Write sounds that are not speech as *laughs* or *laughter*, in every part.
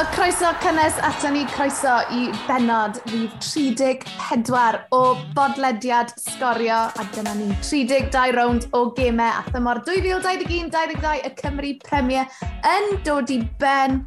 A croeso cynnes ato ni croeso i benod fydd 34 o bodlediad sgorio a dyna ni 32 rownd o gemau a thymor 2021-2022 y Cymru Premier yn dod i ben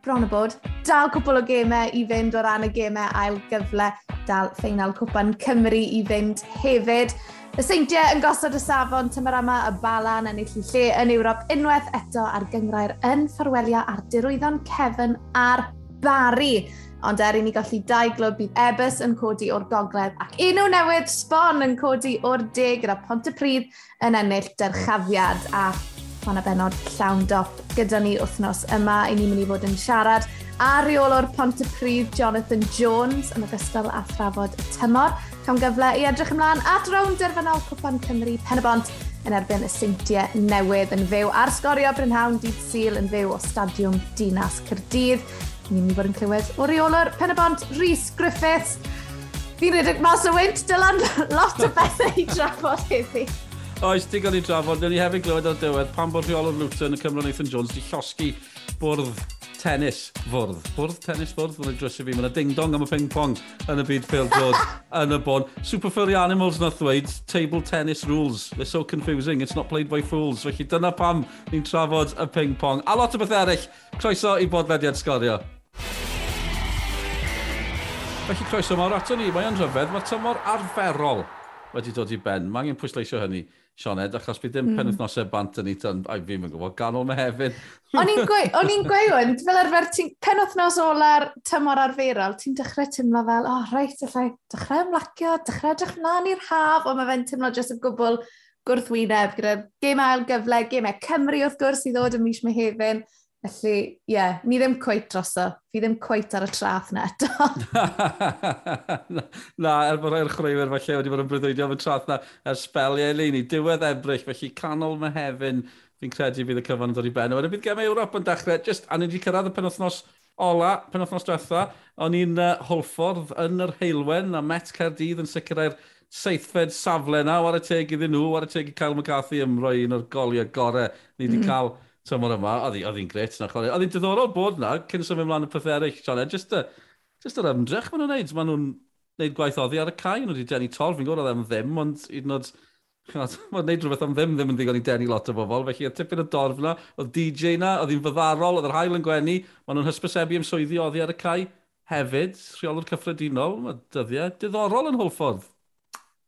bron y bod, dal cwbl o gemau i fynd o ran y gemau ail gyfle, dal ffeinal cwpan Cymru i fynd hefyd. Y seintiau yn gosod y safon tymarama y balan yn ei lle yn Ewrop unwaith eto ar gyngrair yn ffarwelio ar dirwyddon Cefn a'r Bari. Ond er i ni golli dau glwb bydd Ebus yn codi o'r gogledd ac unw newydd Sbon yn codi o'r de gyda Pontypridd yn ennill dyrchafiad a fan y benod llawn dop gyda ni wythnos yma. I ni'n mynd i fod yn siarad a reolwr Pontypridd Jonathan Jones yn ogystal â thrafod tymor cam gyfle i edrych ymlaen at rown derfynol Cwpan Cymru Pen y Bont yn erbyn y seintiau newydd yn fyw ar sgorio Brynhawn Dydd Sil yn fyw o Stadiwm Dinas Cyrdydd. Ni'n mynd i fod yn clywed o reolwr Pen y Bont Rhys Griffiths. Fi'n rhedeg mas o wynt, Dylan, *laughs* lot o bethau i drafod heddi. Oes, digon i drafod. Dyna ni hefyd glywed ar diwedd pan bod rheolwr Luton y Cymru Nathan Jones wedi llosgi bwrdd tennis fwrdd. Bwrdd tennis fwrdd, mae'n drysio fi. Mae'n ding-dong am y ping-pong yn y byd Phil George *laughs* yn y bon. Super Furry Animals na ddweud, table tennis rules. They're so confusing, it's not played by fools. Felly dyna pam ni'n trafod y ping-pong. A lot o beth eraill, croeso i bodlediad sgorio. Felly croeso mawr ato ni, mae'n o'n rhyfedd, mae tymor arferol wedi dod i ben. Mae angen pwysleisio hynny, Sioned, achos bydd dim mm. penwthnosau bant yn ei tan, a fi'n mynd gwybod, ganol me hefyd. O'n i'n gweud, *laughs* fel arfer, ti'n penwthnos ola'r tymor arferol, ti'n dechrau tymlo fel, o, oh, reit, allai dechrau ymlacio, dechrau edrych mlaen i'r haf, ond mae fe'n tymlo jyst y gwbl gwrthwyneb gyda gêm ail gyfle, gêmau Cymru wrth gwrs i ddod ym mis Mehefin. Felly, ie, yeah, ni ddim cweit droso. Fi ddim cweit ar y traff na eto. *laughs* na, er bod rhai'r chwaraewyr falle wedi bod yn breuddwydio am y traff na er spel i Eleni. Diwedd ebryll, felly canol mae hefyn, fi'n credu bydd y cyfan yn dod i ben. Wedyn bydd gemau Ewrop yn dechrau, just, a ni wedi cyrraedd y penwthnos ola, penwthnos diwetha, o'n i'n uh, holffordd yn yr heilwen a Met Caerdydd yn sicrhau'r seithfed safle na, war y teg iddyn nhw, war y teg i Cael McCarthy ymroi un o'r goliau gorau ni wedi mm. cael tymor yma, oedd hi'n gret na chwarae. Oedd hi'n diddorol bod na, cyn symud ymlaen y pethau eraill, John, just, a, just yr ymdrech maen nhw'n neud. Maen nhw'n neud gwaith oddi ar y cae, nhw wedi denu tol, fi'n gwybod oedd am ddim, ond hyd yn oed, *laughs* mae'n neud rhywbeth am ddim ddim yn ddigon i denu lot o bobl, felly y tipyn o dorf na, oedd DJ na, oedd hi'n fyddarol, oedd yr hael yn gwenu, maen nhw'n hysbysebu am swyddi oddi ar y cae hefyd, rheolwr cyffredinol, mae dyddiau diddorol yn hwlffordd.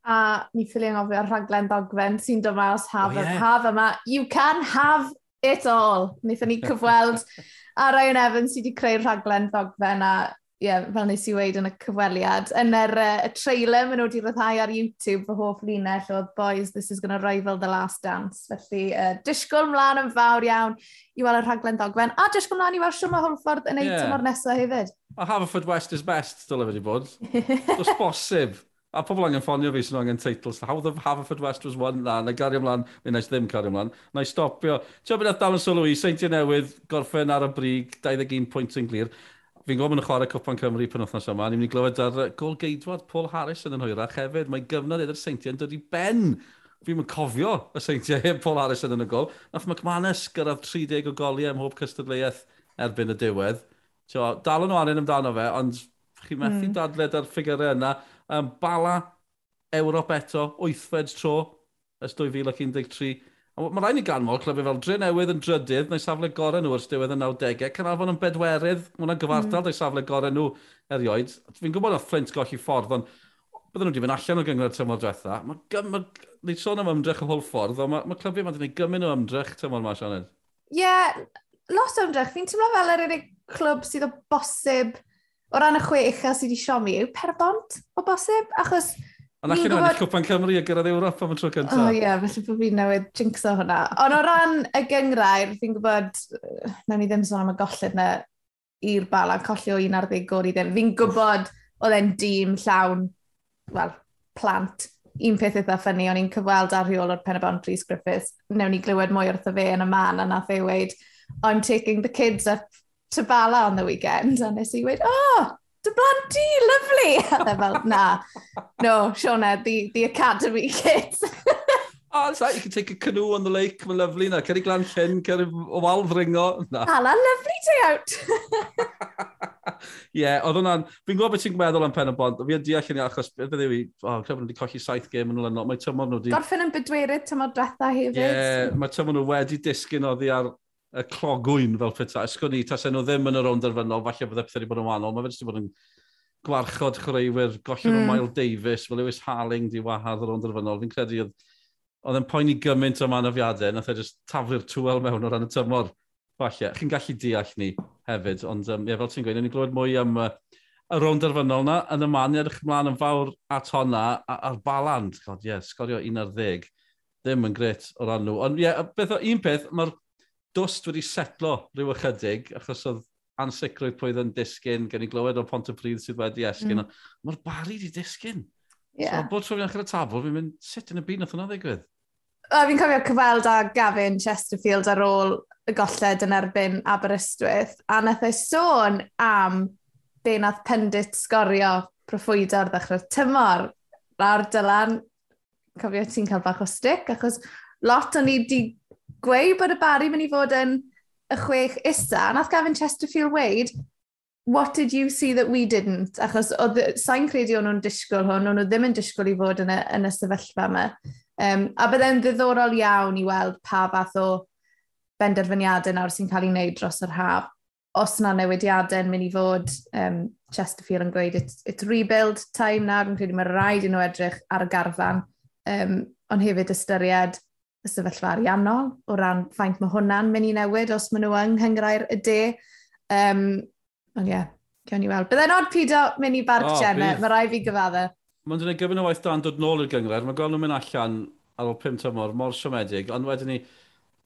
A ni ffilio'n ofio rhaglen ddogfen sy'n dyma os haf, oh, yeah. haf yma. You can have it all. Wnaethon ni cyfweld *laughs* a Ryan Evans sydd wedi creu'r rhaglen ddogfen a yeah, fel nes i wedi yn y cyfweliad. Yn yr uh, y trailer, maen nhw wedi ryddhau ar YouTube fy hoff linell oedd Boys, this is going to rival the last dance. Felly, uh, disgwyl mlaen yn fawr iawn i weld y rhaglen ddogfen, a disgwyl mlaen i weld Siwma Holford yn eitem yeah. tymor nesaf hefyd. A Haverford West is best, dylai wedi bod. *laughs* Dos bosib. A pobl angen ffonio fi sy'n angen teitl, how the Haverford West was won na, na gario ymlaen, mi nes ddim cario ymlaen, na i stopio. Ti'n bydd dal yn sylw i, seintiau newydd, gorffen ar y brig, 21 pwynt yn glir. Fi'n gwybod yn y chwarae Cwpan Cymru pan wythnos yma, ni'n mynd i glywed ar gol geidwad Paul Harris yn yn hwyrach hefyd. Mae gyfnod edrych seintiau yn dod i ben. Fi'n mynd cofio y seintiau heb Paul Harris yn yn y gol. Nath McManus gyrraedd 30 o goliau ym mhob cystadleuaeth erbyn y diwedd. Tio, dal yn o angen amdano fe, ond chi'n methu mm. dadled ar ffigurau yna. Um, Bala, Ewrop eto, wythfed tro, ys 2013. Mae rhaid ni ganmol clyfu fel dre newydd yn drydydd, neu safle gorau nhw ers diwedd y 90au. Cynarfon yn bedwerydd, mae hwnna'n gyfartal, mm. safle gorau nhw erioed. Fi'n gwybod oedd Flint golli ffordd, ond bydden nhw wedi mynd allan o gyngor tymor diwetha. Mae ma, ni sôn am ymdrech o hwl ffordd, ond mae ma clyfu yma'n gwneud gymryd o ymdrech tymor yma, Sianed. Ie, yeah, lot o ymdrech. Fi'n teimlo fel yr unig clwb sydd o bosib o ran y chwech a sydd wedi siomi yw perbont o bosib, achos... Ond allan gwybod... ennill Cwpan Cymru a gyrraedd Ewrop am y tro cyntaf. O oh, ie, yeah, felly bod fi'n newid jinxo hwnna. Ond o ran y gyngrair, fi'n gwybod, nawn ni ddim sôn am y golled na i'r bala, colli o un ar ddeg gori ddim. Fi'n gwybod oedd e'n dîm llawn, wel, plant. Un peth eitha ffynnu, o'n i'n cyfweld ar rheol o'r Penabon Rhys Griffiths. Newn ni glywed mwy wrtho fe yn y man a nath ei weid, I'm taking the kids up Tabala on the weekend, a nes i wedi, oh, dy blant di, lovely. A dde fel, na, no, Siona, the, the Academy *laughs* kids. *laughs* oh, it's like you can take a canoe on the lake, mae'n lyflu na, ceri glan llyn, ceri o wal fringo. Na. Ah, Hala, lovely day out! Ie, *laughs* yeah, oedd hwnna'n, fi'n gwybod beth ti'n meddwl am pen y bont, Fi'n deall yn achos, beth yw i, o, oh, clefyn wedi colli saith gêm yn olynol, mae tymor nhw wedi... Gorffen yn bedwerydd tymor dretha hefyd. Ie, yeah, mae tymor nhw wedi disgyn oddi ar y clogwyn fel petai. Ysgwn ni, tas nhw ddim yn y rownd arfynol, falle bydde pethau wedi bod yn wahanol. Mae fe wedi bod yn gwarchod chwaraewyr, gollon mm. o Miles Davis, fel Lewis Harling di wahadd y rownd arfynol. Fi'n credu oedd, oedd yn poeni gymaint o manafiadau, nath e jyst taflu'r twel mewn o ran y tymor. Falle, chi'n gallu deall ni hefyd, ond um, ie, fel ti'n gweud, ni'n glywed mwy am uh, y rownd arfynol na, yn y man, edrych ymlaen yn fawr at honna, a'r baland, god ie, yeah, sgorio 11, ddim yn gret o ran nhw. Ond ie, yeah, beth, o, un peth, mae'r dwst wedi setlo rhyw ychydig, achos oedd ansicrwydd pwy yn disgyn, gen i glywed o pont y pryd sydd wedi esgyn, mm. mae'r bari wedi disgyn. Yeah. So, bod trwy'n achor y tafl, fi'n mynd, sut yn y byd nath hwnna ddigwydd? Fi'n cofio cyfweld â Gavin Chesterfield ar ôl y golled yn erbyn Aberystwyth, a nath ei sôn am be nath pendit sgorio proffwydo ar ddechrau'r tymor. Nawr, Dylan, cofio ti'n cael bach o stick, achos lot o'n i wedi gweud bod y bari mynd i fod yn y chwech isa, nath Gavin Chesterfield weid, what did you see that we didn't? Achos sa'n credu o'n nhw'n disgwyl hwn, o'n nhw ddim yn disgwyl i fod yn y, yn y sefyllfa yma. Um, a byddai'n ddiddorol iawn i weld pa fath o benderfyniadau nawr sy'n cael ei wneud dros yr haf. Os yna newidiadau yn mynd i fod, um, Chesterfield yn gweud, it's, it's rebuild time nawr, yn credu mae'r rhaid i nhw edrych ar y garfan, um, ond hefyd ystyried y sefyllfa ariannol, o ran faint mae hwnna'n mynd i newid os maen nhw yng Nghyngrair y de. Um, ond ie, yeah, cawn ni weld. Byddai'n od pido mynd i barc oh, Jenna, mae rai fi gyfaddau. Mae'n dweud gyfyn o waith dan dod nôl i'r gyngred, mae gweld nhw'n mynd allan ar ôl pum tymor, mor siomedig, ond wedyn ni,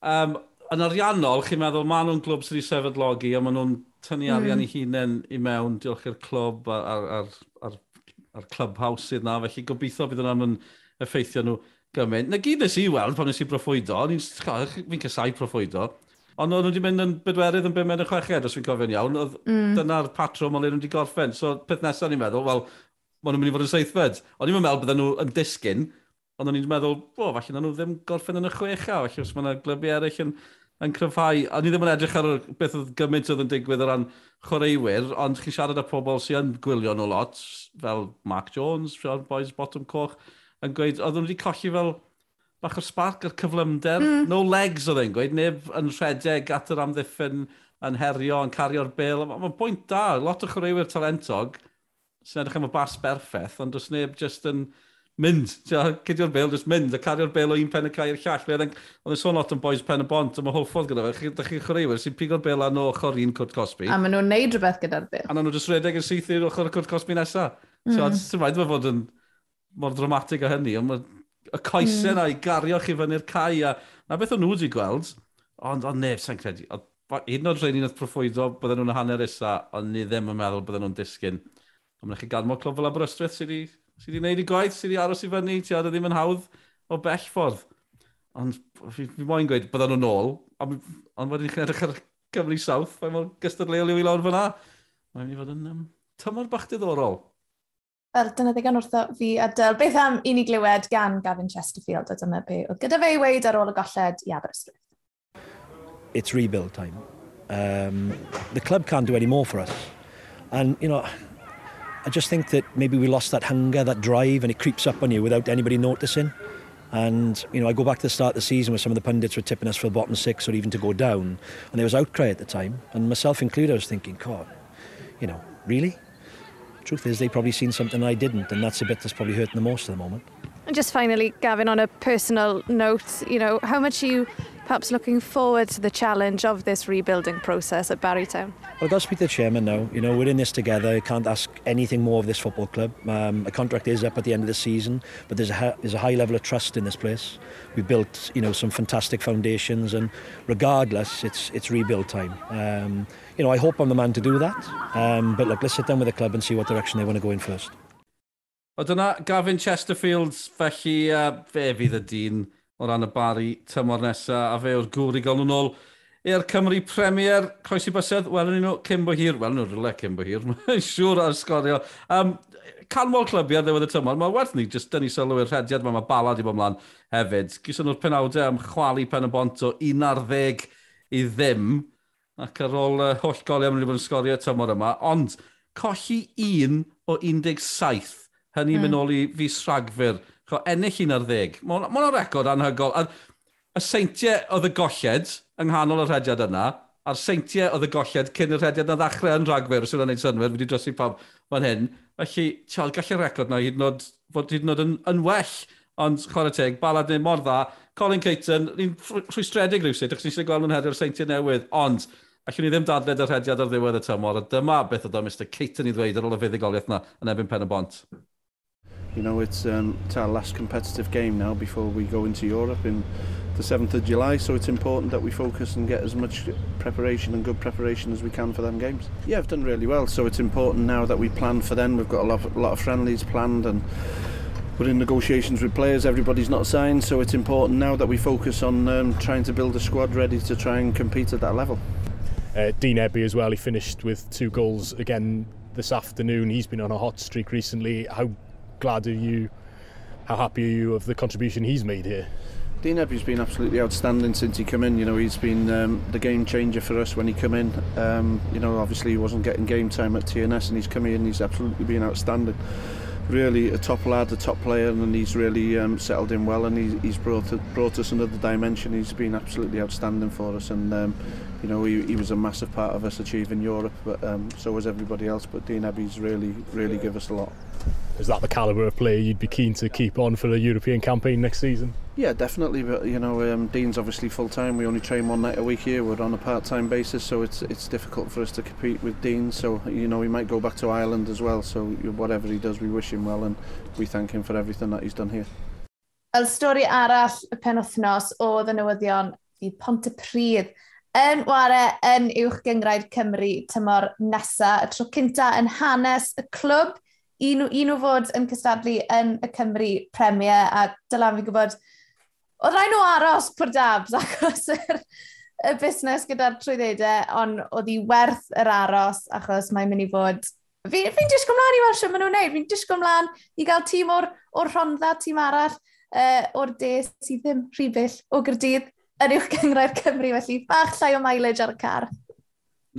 um, yn ariannol, chi'n meddwl, maen nhw'n glwb sydd wedi sefydlogi, a maen nhw'n tynnu hmm. arian mm. i hunain i mewn, diolch i'r clwb a'r, ar, ar, ar, ar clubhouse sydd na, felly gobeithio bydd yna'n effeithio nhw. Yn gymaint. Na gyd nes i weld pan nes i broffwydo, fi'n casau proffwydo, ond oedd nhw wedi mynd yn bedwerydd yn bum yn y chweched, os fi'n cofio'n iawn, oedd mm. dyna'r patrwm o'n nhw wedi gorffen. So, peth nesaf ni'n meddwl, wel, maen nhw'n mynd i fod yn seithfed. Ond ni'n meddwl bydden nhw yn disgyn, ond o'n i'n meddwl, o, falle na nhw ddim gorffen yn y chwecha, falle os mae yna glybiau eraill yn, yn cryfhau. A ni ddim yn edrych ar beth oedd gymaint oedd yn digwydd o ran chwaraewyr, ond chi'n siarad â pobl sy'n gwylio nhw lot, fel Mark Jones, Sean Boys, Bottom Coch, yn gweud, oedd nhw wedi colli fel bach o spark a'r cyflymder. Mm. No legs oedd e'n gweud, neb yn rhedeg at yr amddiffyn yn herio, yn cario'r bil. Mae'n bwynt da, lot o chwaraewyr talentog sy'n edrych am y bas berffaith, ond does neb just yn mynd. Cydio'r bil, just mynd, a cario'r bil o un pen y cael i'r llall. Oedd yn sôn lot yn boys pen y bont, ond mae hwffodd gyda fe. Ydych chi'n chwaraewyr sy'n pigo'r bil a'n ochr un Cwrt Cosby. A maen nhw'n neud rhywbeth gyda'r bil. A maen nhw'n just rhedeg yn syth i'r ochr y Cwrt Cosby nesaf. Mm. So, mae'n fod yn mor dramatig o hynny, ond y coesau mm. na i gario chi fyny'r cae, a na beth o'n nhw wedi gweld, ond o'n neb sy'n credu, ond hyd yn oed rhaid ni'n profwydo bydden nhw'n hanner isa, ond ni ddim yn meddwl bydden nhw'n disgyn. Ond mae'n chi gadmo clwb fel Aberystwyth sydd wedi sy gwneud i gwaith, sydd wedi aros i fyny, ti oedd ddim yn hawdd o bell ffordd. Ond fi, fi moyn gweud bydden nhw'n ôl, ond, wedyn chi'n edrych ar Cymru South, mae'n gystadleuol i fi lawr fyna. Mae'n mynd i fod yn um, tymor bach diddorol. Wel, dyna ddigon wrtho fi adael. Beth am i ni glywed gan Gavin Chesterfield, a dyna be oedd gyda fe i weid ar ôl y golled i Aberystwyth. It's rebuild time. Um, the club can't do any more for us. And, you know, I just think that maybe we lost that hunger, that drive, and it creeps up on you without anybody noticing. And, you know, I go back to the start of the season where some of the pundits were tipping us for the bottom six or even to go down. And there was outcry at the time. And myself included, I was thinking, God, you know, really? Truth is, they've probably seen something I didn't, and that's the bit that's probably hurting the most at the moment. And just finally, Gavin, on a personal note, you know, how much you perhaps looking forward to the challenge of this rebuilding process at Barrytown? Well, I've got to speak to the chairman now. You know, we're in this together. I can't ask anything more of this football club. Um, a contract is up at the end of the season, but there's a, there's a high level of trust in this place. We've built, you know, some fantastic foundations, and regardless, it's it's rebuild time. Um, you know, I hope I'm the man to do that. Um, but look, let's sit down with the club and see what direction they want to go in first. Wel, dyna Gavin Chesterfields, felly uh, fe fydd y dyn o ran y bari tymor nesaf, a fe o'r gŵr i gael nhw'n ôl i'r Cymru Premier, croesi bysedd, welwn nhw Cymbo Hir, welwn nhw'n rhywle Cymbo Hir, *laughs* mae'n siŵr ar sgorio. Um, canmol clybiau ddiwedd y tymor, mae werth ni jyst dynnu sylw i'r rhediad, mae mae balad i bod mlaen hefyd. Gyson nhw'r penawdau am chwalu pen y bont o 11 i ddim, ac ar ôl uh, holl goliau mae'n bod yn sgorio y tymor yma, ond colli un o 17, hynny'n mm. mynd hmm. ôl i fus rhagfyr Chwa, ennill un ar ddeg. Mae'n ma record anhygol. A, y seintiau oedd y golled yng nghanol y rhediad yna, a'r seintiau oedd y golled cyn y rhediad na ddechrau yn rhagfyr, sy'n gwneud synwyr, wedi drosi pawb fan hyn. Felly, tiol, gallai'r record na hyd yn oed, fod hyd yn oed yn, yn well, ond chwarae teg, balad neu mor dda. Colin Caton, ni'n rhwystredig rhywsyd, achos ni'n siarad gweld nhw'n hedio'r seintiau newydd, ond allwn ni ddim dadled y rhediad ar ddiwedd y tymor, a dyma beth oedd o Mr Caton i ddweud ar ôl y fuddigoliaeth yna yn ebyn pen y bont. You know, it's, um, it's our last competitive game now before we go into Europe in the 7th of July, so it's important that we focus and get as much preparation and good preparation as we can for them games. Yeah, I've done really well, so it's important now that we plan for them. We've got a lot, a lot of friendlies planned and we're in negotiations with players. Everybody's not signed, so it's important now that we focus on um, trying to build a squad ready to try and compete at that level. Uh, Dean Ebbe as well, he finished with two goals again this afternoon. He's been on a hot streak recently. How glad are you, how happy are you of the contribution he's made here? Dean Ebbe's been absolutely outstanding since he came in. You know, he's been um, the game changer for us when he came in. Um, you know, obviously he wasn't getting game time at TNS, and he's come in. He's absolutely been outstanding. Really a top lad, a top player, and he's really um, settled in well, and he's, he's brought brought us another dimension. He's been absolutely outstanding for us, and um, you know he, he was a massive part of us achieving Europe, but um, so was everybody else. But Dean Ebbe's really really give us a lot. is that the calibre of player you'd be keen to keep on for the European campaign next season? Yeah, definitely. But you know, um, Dean's obviously full time. We only train one night a week here. We're on a part time basis, so it's it's difficult for us to compete with Dean. So you know, he might go back to Ireland as well. So whatever he does, we wish him well and we thank him for everything that he's done here. Wel, stori arall y penwthnos oedd y newyddion i Pontypridd yn ware yn uwch gyngraid Cymru tymor nesa. Y tro cynta yn hanes y clwb un, un o fod yn cystadlu yn y Cymru Premier a dylan fi gwybod, oedd rhaid nhw aros pwr dabs *laughs* achos yr, y busnes gyda'r trwyddedau, ond oedd hi werth yr aros achos mae'n mynd i fod Fi'n fi, fi disgwyl mlaen i weld sy'n maen nhw'n gwneud. Fi'n disgwyl mlaen i gael tîm o'r, or rhondda, tîm arall, uh, o'r de sydd ddim rhibyll o gyrdydd yn uwch gyngrau'r Cymru, felly bach llai o mileage ar y car.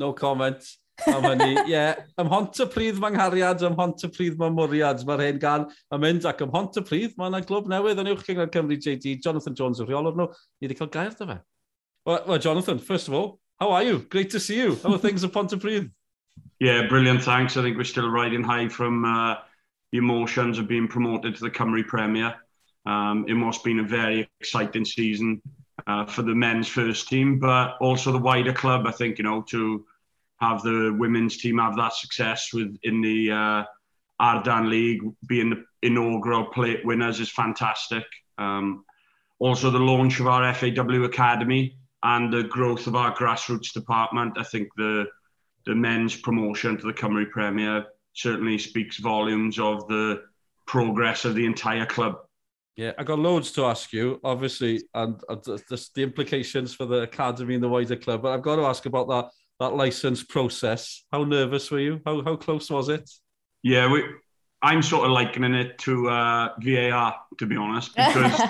No comment. Ie, ymhont y pryd mae'n nghariad, ymhont y pryd mae'n mwriad. Mae'r hyn gan yn mynd ac ymhont y pryd mae yna glwb newydd yn uwch cyngor Cymru JD. Jonathan Jones yw'r rheolwr nhw. Ni wedi cael gair dy fe. Well, well, Jonathan, first of all, how are you? Great to see you. How are things at Pontypridd? Yeah, brilliant, thanks. I think we're still riding high from uh, the emotions of being promoted to the Cymru Premier. Um, it must have been a very exciting season uh, for the men's first team, but also the wider club, I think, you know, to have the women's team have that success with in the uh, Adran League, being the inaugural plate winners is fantastic. Um, also, the launch of our FAW Academy and the growth of our grassroots department. I think the the men's promotion to the Cymru Premier certainly speaks volumes of the progress of the entire club. Yeah, I got loads to ask you, obviously, and, and the, the implications for the academy and the wider club. But I've got to ask about that that license process. How nervous were you? How how close was it? Yeah, we, I'm sort of likening it to uh, VAR, to be honest, because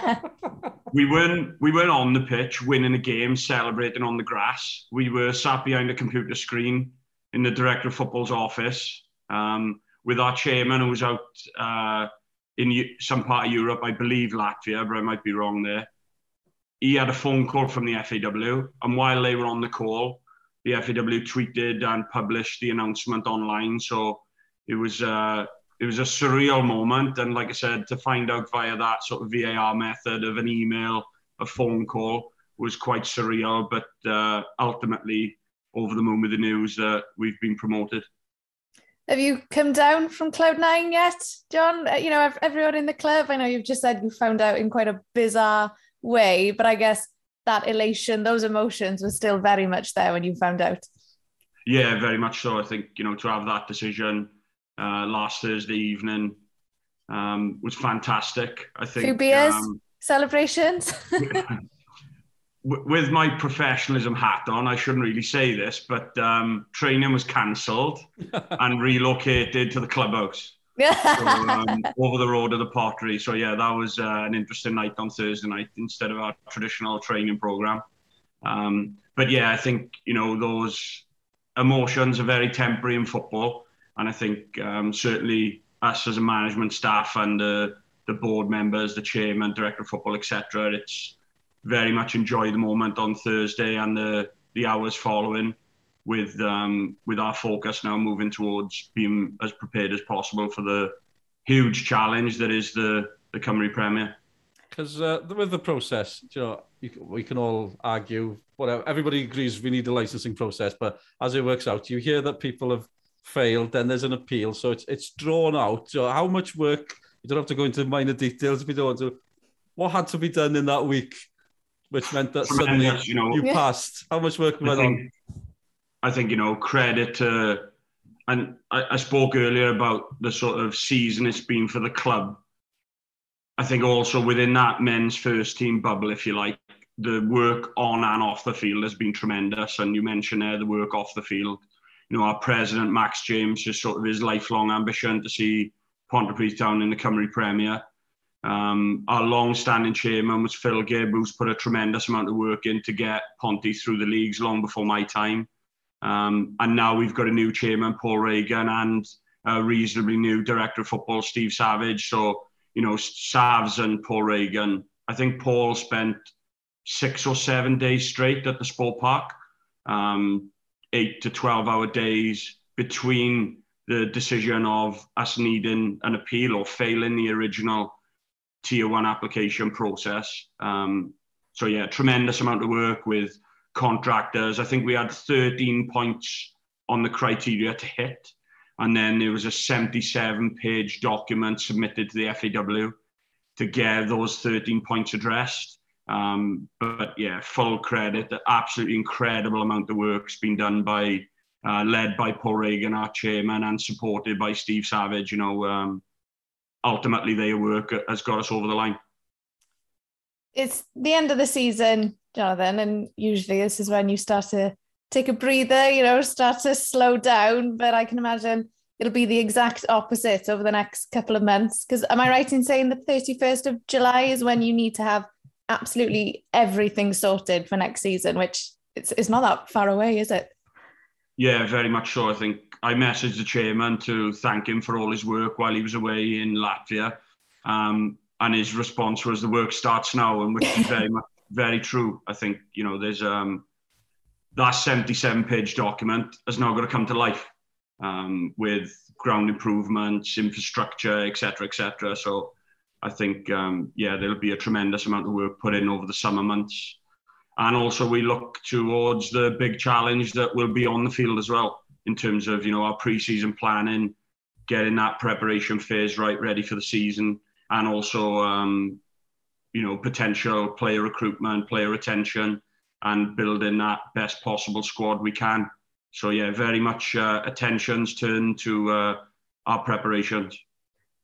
*laughs* we weren't we weren't on the pitch winning a game, celebrating on the grass. We were sat behind a computer screen in the director of football's office um, with our chairman who was out uh, in some part of Europe, I believe Latvia, but I might be wrong there. He had a phone call from the FAW, and while they were on the call, the FAW tweeted and published the announcement online. So it was uh, it was a surreal moment, and like I said, to find out via that sort of VAR method of an email, a phone call was quite surreal. But uh, ultimately, over the moon with the news that we've been promoted. Have you come down from Cloud Nine yet, John? Uh, you know, everyone in the club. I know you've just said you found out in quite a bizarre way, but I guess that elation, those emotions were still very much there when you found out. Yeah, very much so. I think, you know, to have that decision uh, last Thursday evening um, was fantastic. I think. Few beers, um, celebrations. *laughs* with my professionalism hat on, I shouldn't really say this, but um, training was cancelled *laughs* and relocated to the clubhouse. So, *laughs* um, over the road of the pottery. So yeah, that was uh, an interesting night on Thursday night instead of our traditional training program. Um, but yeah, I think you know those emotions are very temporary in football, and I think um, certainly us as a management staff and the the board members, the chairman, director of football, etc. It's very much enjoy the moment on Thursday and the the hours following with um, with our focus now moving towards being as prepared as possible for the huge challenge that is the the Cymru Premier. Because uh, with the process, you know, you, we can all argue whatever. Everybody agrees we need a licensing process, but as it works out, you hear that people have failed, then there's an appeal, so it's it's drawn out. So how much work? You don't have to go into minor details if you don't want to. What had to be done in that week, which meant that suddenly you, know, you passed? How much work went on? I think, you know, credit to, and I, I spoke earlier about the sort of season it's been for the club. I think also within that men's first team bubble, if you like, the work on and off the field has been tremendous. And you mentioned there the work off the field. You know, our president, Max James, just sort of his lifelong ambition to see Pontypridd Town in the Cymru Premier. Um, our long-standing chairman was Phil Gibb, who's put a tremendous amount of work in to get Ponty through the leagues long before my time. Um, and now we've got a new chairman, Paul Reagan, and a reasonably new director of football, Steve Savage. So, you know, Savs and Paul Reagan. I think Paul spent six or seven days straight at the sport park, um, eight to 12 hour days between the decision of us needing an appeal or failing the original tier one application process. Um, so, yeah, tremendous amount of work with contractors. I think we had 13 points on the criteria to hit. And then there was a 77 page document submitted to the FAW to get those 13 points addressed. Um, but yeah, full credit. Absolutely incredible amount of work's been done by, uh, led by Paul Reagan, our chairman, and supported by Steve Savage. You know, um, ultimately their work has got us over the line. It's the end of the season. Jonathan, and usually this is when you start to take a breather, you know, start to slow down. But I can imagine it'll be the exact opposite over the next couple of months. Because am I right in saying the 31st of July is when you need to have absolutely everything sorted for next season, which it's, it's not that far away, is it? Yeah, very much so. I think I messaged the chairman to thank him for all his work while he was away in Latvia. Um, and his response was the work starts now, and which is very *laughs* much very true. I think you know there's um, that 77 page document has now got to come to life um, with ground improvements, infrastructure, etc., etc. So I think um, yeah, there'll be a tremendous amount of work put in over the summer months, and also we look towards the big challenge that will be on the field as well in terms of you know our pre-season planning, getting that preparation phase right, ready for the season, and also um, you know, potential player recruitment, player retention, and building that best possible squad we can. So yeah, very much uh, attentions turned to uh, our preparations.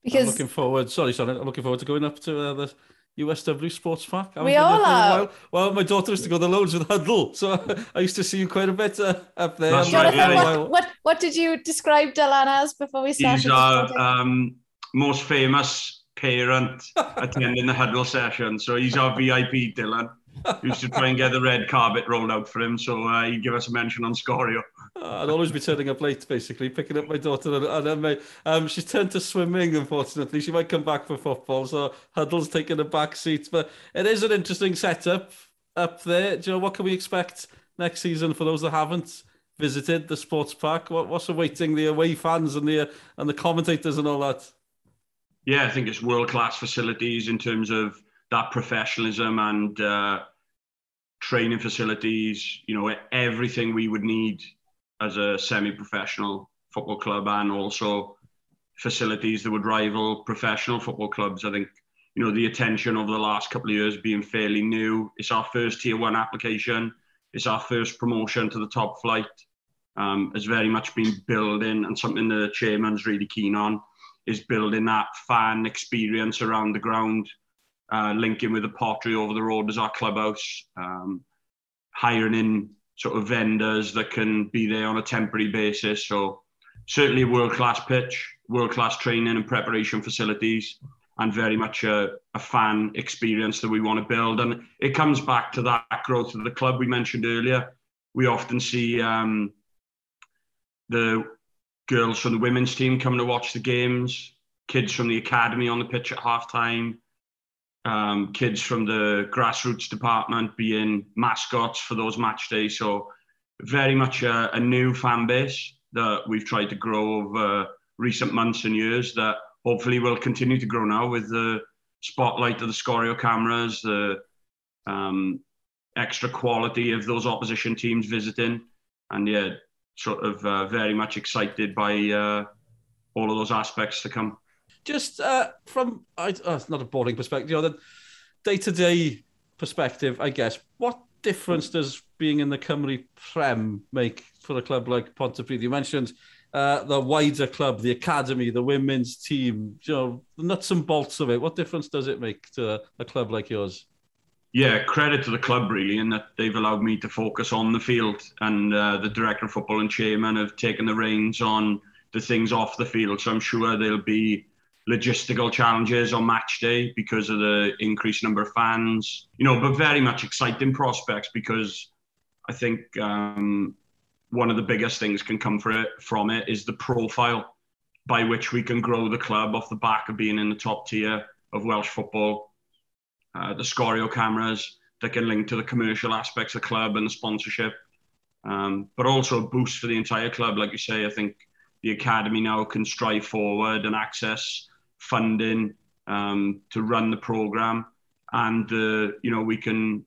Because I'm looking forward. Sorry, sorry. I'm looking forward to going up to uh, the USW Sports Park. We all are. Well, my daughter used to go the loads with Huddle, so *laughs* I used to see you quite a bit uh, up there. That's right, yeah. what, what, what did you describe Dylan as before we started? He's our um, most famous parent attending the huddle session. So he's our VIP, Dylan. We used to try and get the red carpet rolled out for him, so uh, he'd give us a mention on Sgorio. Uh, I'd always be turning up late, basically, picking up my daughter. And, and then my, um, she's turned to swimming, unfortunately. She might come back for football, so Huddle's taking a back seat. But it is an interesting setup up there. Do you know what can we expect next season for those that haven't visited the sports park? What, what's awaiting the away fans and the and the commentators and all that? Yeah, I think it's world class facilities in terms of that professionalism and uh, training facilities. You know, everything we would need as a semi professional football club, and also facilities that would rival professional football clubs. I think you know the attention over the last couple of years being fairly new. It's our first tier one application. It's our first promotion to the top flight. Um, has very much been building and something the chairman's really keen on is building that fan experience around the ground, uh, linking with the pottery over the road as our clubhouse, um, hiring in sort of vendors that can be there on a temporary basis. So certainly world class pitch, world-class training and preparation facilities and very much a, a, fan experience that we want to build. And it comes back to that growth of the club we mentioned earlier. We often see um, the girls from the women's team coming to watch the games, kids from the academy on the pitch at halftime, um, kids from the grassroots department being mascots for those match days. So very much a, a new fan base that we've tried to grow over recent months and years that hopefully will continue to grow now with the spotlight of the Sgorio cameras, the um, extra quality of those opposition teams visiting. And yeah, sort of uh, very much excited by uh, all of those aspects to come. Just uh, from, I, uh, not a boring perspective, you know, the day-to-day perspective, I guess, what difference does being in the Cymru Prem make for a club like Pontypridd? You mentioned uh, the wider club, the academy, the women's team, you know, the nuts and bolts of it. What difference does it make to a club like yours? Yeah, credit to the club really, in that they've allowed me to focus on the field, and uh, the director of football and chairman have taken the reins on the things off the field. So I'm sure there'll be logistical challenges on match day because of the increased number of fans, you know, but very much exciting prospects because I think um, one of the biggest things can come for it, from it is the profile by which we can grow the club off the back of being in the top tier of Welsh football. Uh, the Sgorio cameras that can link to the commercial aspects of the club and the sponsorship, um, but also a boost for the entire club. Like you say, I think the academy now can strive forward and access funding um, to run the program, and uh, you know we can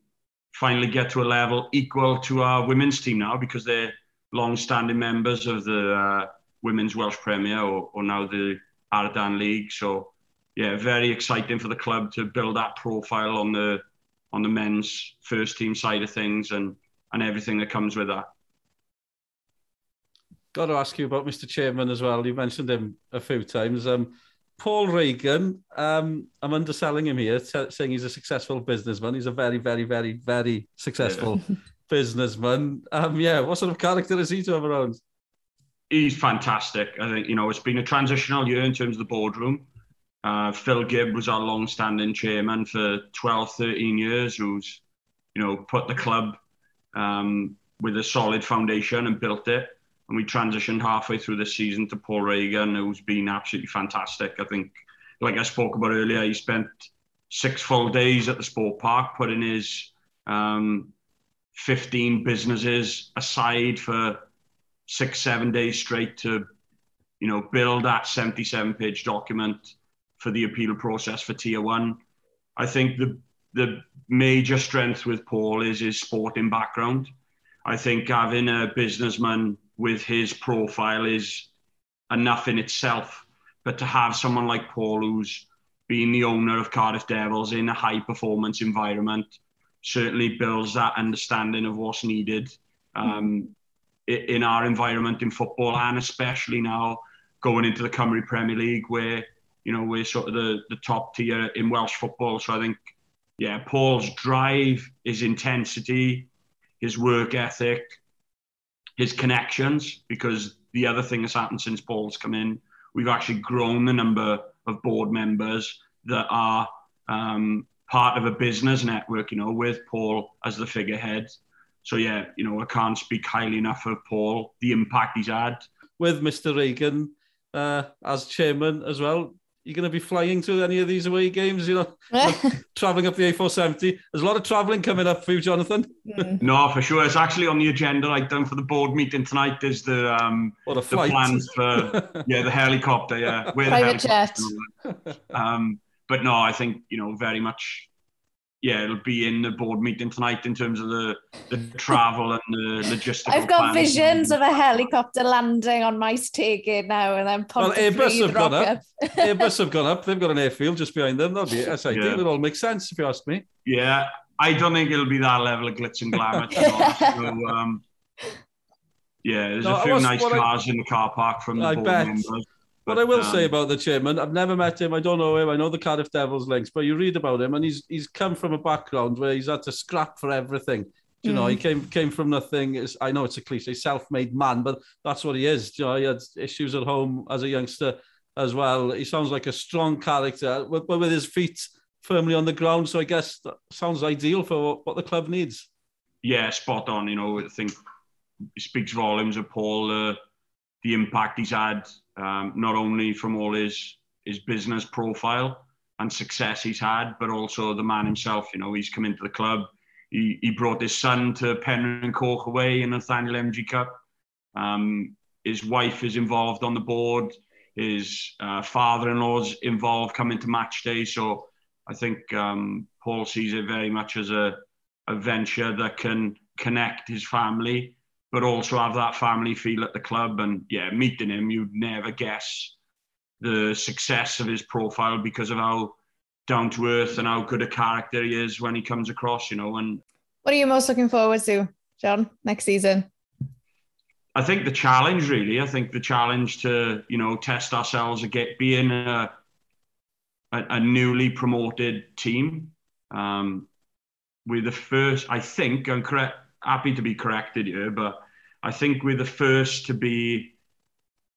finally get to a level equal to our women's team now because they're long-standing members of the uh, women's Welsh Premier or, or now the Adran League. So yeah, very exciting for the club to build that profile on the on the men's first team side of things and and everything that comes with that. Got to ask you about Mr. Chairman as well. You mentioned him a few times. Um, Paul Regan, um, I'm underselling him here, t- saying he's a successful businessman. He's a very, very, very, very successful yeah. *laughs* businessman. Um, yeah, what sort of character is he to have around? He's fantastic. I think, you know, it's been a transitional year in terms of the boardroom. Uh, Phil Gibb was our long-standing chairman for 12, 13 years, who's, you know, put the club um, with a solid foundation and built it and we transitioned halfway through the season to Paul Reagan, who's been absolutely fantastic. I think, like I spoke about earlier, he spent six full days at the sport park, putting his um, 15 businesses aside for six, seven days straight to, you know, build that 77 page document for the appeal process for tier one. I think the the major strength with Paul is his sporting background. I think having a businessman with his profile is enough in itself. But to have someone like Paul, who's been the owner of Cardiff Devils in a high performance environment, certainly builds that understanding of what's needed um, in our environment in football, and especially now going into the Cymru Premier League, where you know we're sort of the, the top tier in Welsh football. So I think, yeah, Paul's drive, his intensity, his work ethic, his connections, because the other thing that's happened since Paul's come in, we've actually grown the number of board members that are um, part of a business network, you know, with Paul as the figurehead. So yeah, you know, I can't speak highly enough of Paul, the impact he's had. With Mr. Regan uh, as chairman as well, you're going to be flying to any of these away games, you know, like *laughs* traveling up the A470. There's a lot of traveling coming up for you, Jonathan. Mm. no, for sure. It's actually on the agenda item for the board meeting tonight. There's the um, what a flight. the plans for *laughs* yeah the helicopter, yeah, Where private jet. Um, but no, I think you know very much yeah, it'll be in the board meeting tonight in terms of the, the travel and the logistics. I've got visions of a helicopter landing on Maes Tegid now and then Well, Airbus have gone up. Airbus have gone up. They've got an airfield just behind them. That'll be SID. Yeah. It all makes sense if you ask me. Yeah, I don't think it'll be that level of glitz and glamour. *laughs* so, um, yeah, there's no, a few was, nice cars I, in the car park from the I board bet. members. What I will um, say about the chairman, I've never met him. I don't know him. I know the Cardiff Devils links, but you read about him, and he's he's come from a background where he's had to scrap for everything. You know, he mm. came came from nothing. It's, I know it's a cliche, self-made man, but that's what he is. You know, he had issues at home as a youngster, as well. He sounds like a strong character, but with his feet firmly on the ground. So I guess that sounds ideal for what the club needs. Yeah, spot on. You know, I think it speaks volumes of Paul, uh, the impact he's had, um, not only from all his his business profile and success he's had, but also the man himself. You know, he's come into the club. He, he brought his son to Penrhyncoch away in the Nathaniel MG Cup. Um, his wife is involved on the board. His uh, father-in-law's involved coming to match day. So I think um, Paul sees it very much as a, a venture that can connect his family, but also have that family feel at the club. And yeah, meeting him, you'd never guess the success of his profile because of how down to earth and how good a character he is when he comes across, you know. And what are you most looking forward to, John, next season? I think the challenge, really. I think the challenge to, you know, test ourselves again, being a, a, a newly promoted team. Um, we're the first, I think, I'm correct, happy to be corrected here, but I think we're the first to be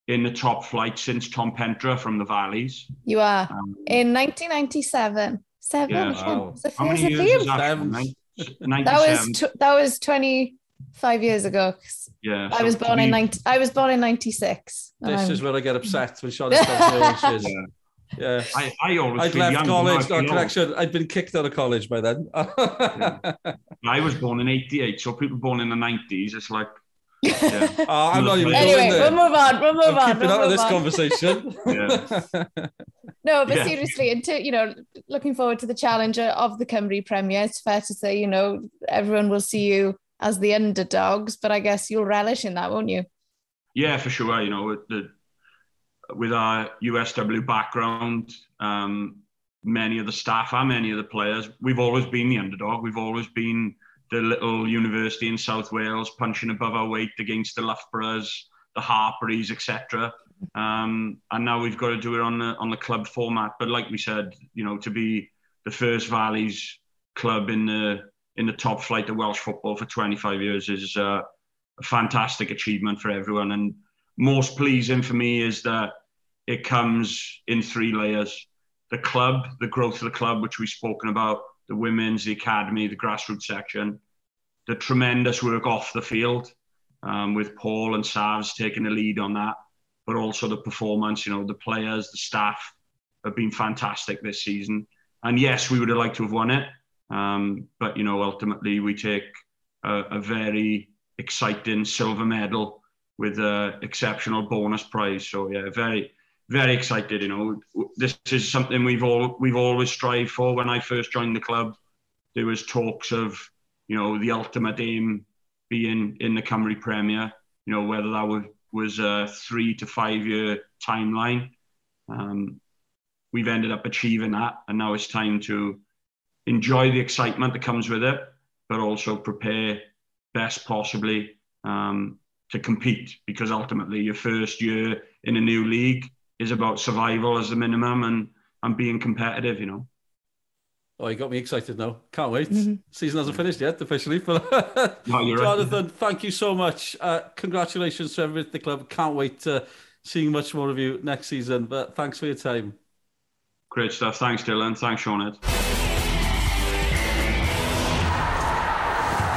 in the top flight since Ton Pentre from the Valleys. You are. Um, in 1997. Seven. Yeah, wow. How many years is that? *laughs* That was tw- that was 25 years ago. Yeah. I was born in 90, I was born in 96. This um, is where I get upset when Sean tells me Yeah. I, I always I'd left college, no, correction, I'd been kicked out of college by then. *laughs* yeah. I was born in 88, so people born in the 90s, it's like, yeah. oh, I'm not even anyway, we'll move on. We'll move I'm on. Keeping we'll out of this on. conversation. *laughs* no, but yeah. seriously, into you know, looking forward to the challenge of the Cymru Premier. It's fair to say, you know, everyone will see you as the underdogs, but I guess you'll relish in that, won't you? Yeah, for sure. You know, the, with our USW background, um, many of the staff and many of the players, we've always been the underdog. We've always been the little university in South Wales punching above our weight against the Loughboroughs, the Hartpurys, etc. Um, and now we've got to do it on the on the club format. But like we said, you know, to be the first Valleys club in the in the top flight of Welsh football for 25 years is uh, a fantastic achievement for everyone. And most pleasing for me is that it comes in three layers: the club, the growth of the club, which we've spoken about, the women's, the academy, the grassroots section, the tremendous work off the field um, with Paul and Savs taking the lead on that, but also the performance. You know, the players, the staff have been fantastic this season. And yes, we would have liked to have won it, um, but you know, ultimately we take a, a very exciting silver medal with an exceptional bonus prize. So yeah, very very excited. You know, this is something we've all we've always strived for. When I first joined the club, there was talks of you know the ultimate aim being in the Cymru Premier. You know, whether that was was a three to five year timeline. Um, we've ended up achieving that, and now it's time to enjoy the excitement that comes with it, but also prepare best possibly um, to compete because ultimately your first year in a new league is about survival as the minimum and, and being competitive, you know. Oh, you got me excited now. Can't wait. Mm -hmm. Season hasn't finished yet, officially. But *laughs* no, Jonathan, right. thank you so much. Uh, congratulations to everyone at the club. Can't wait to seeing much more of you next season. But thanks for your time. Great stuff. Thanks, Dylan. Thanks, Sean.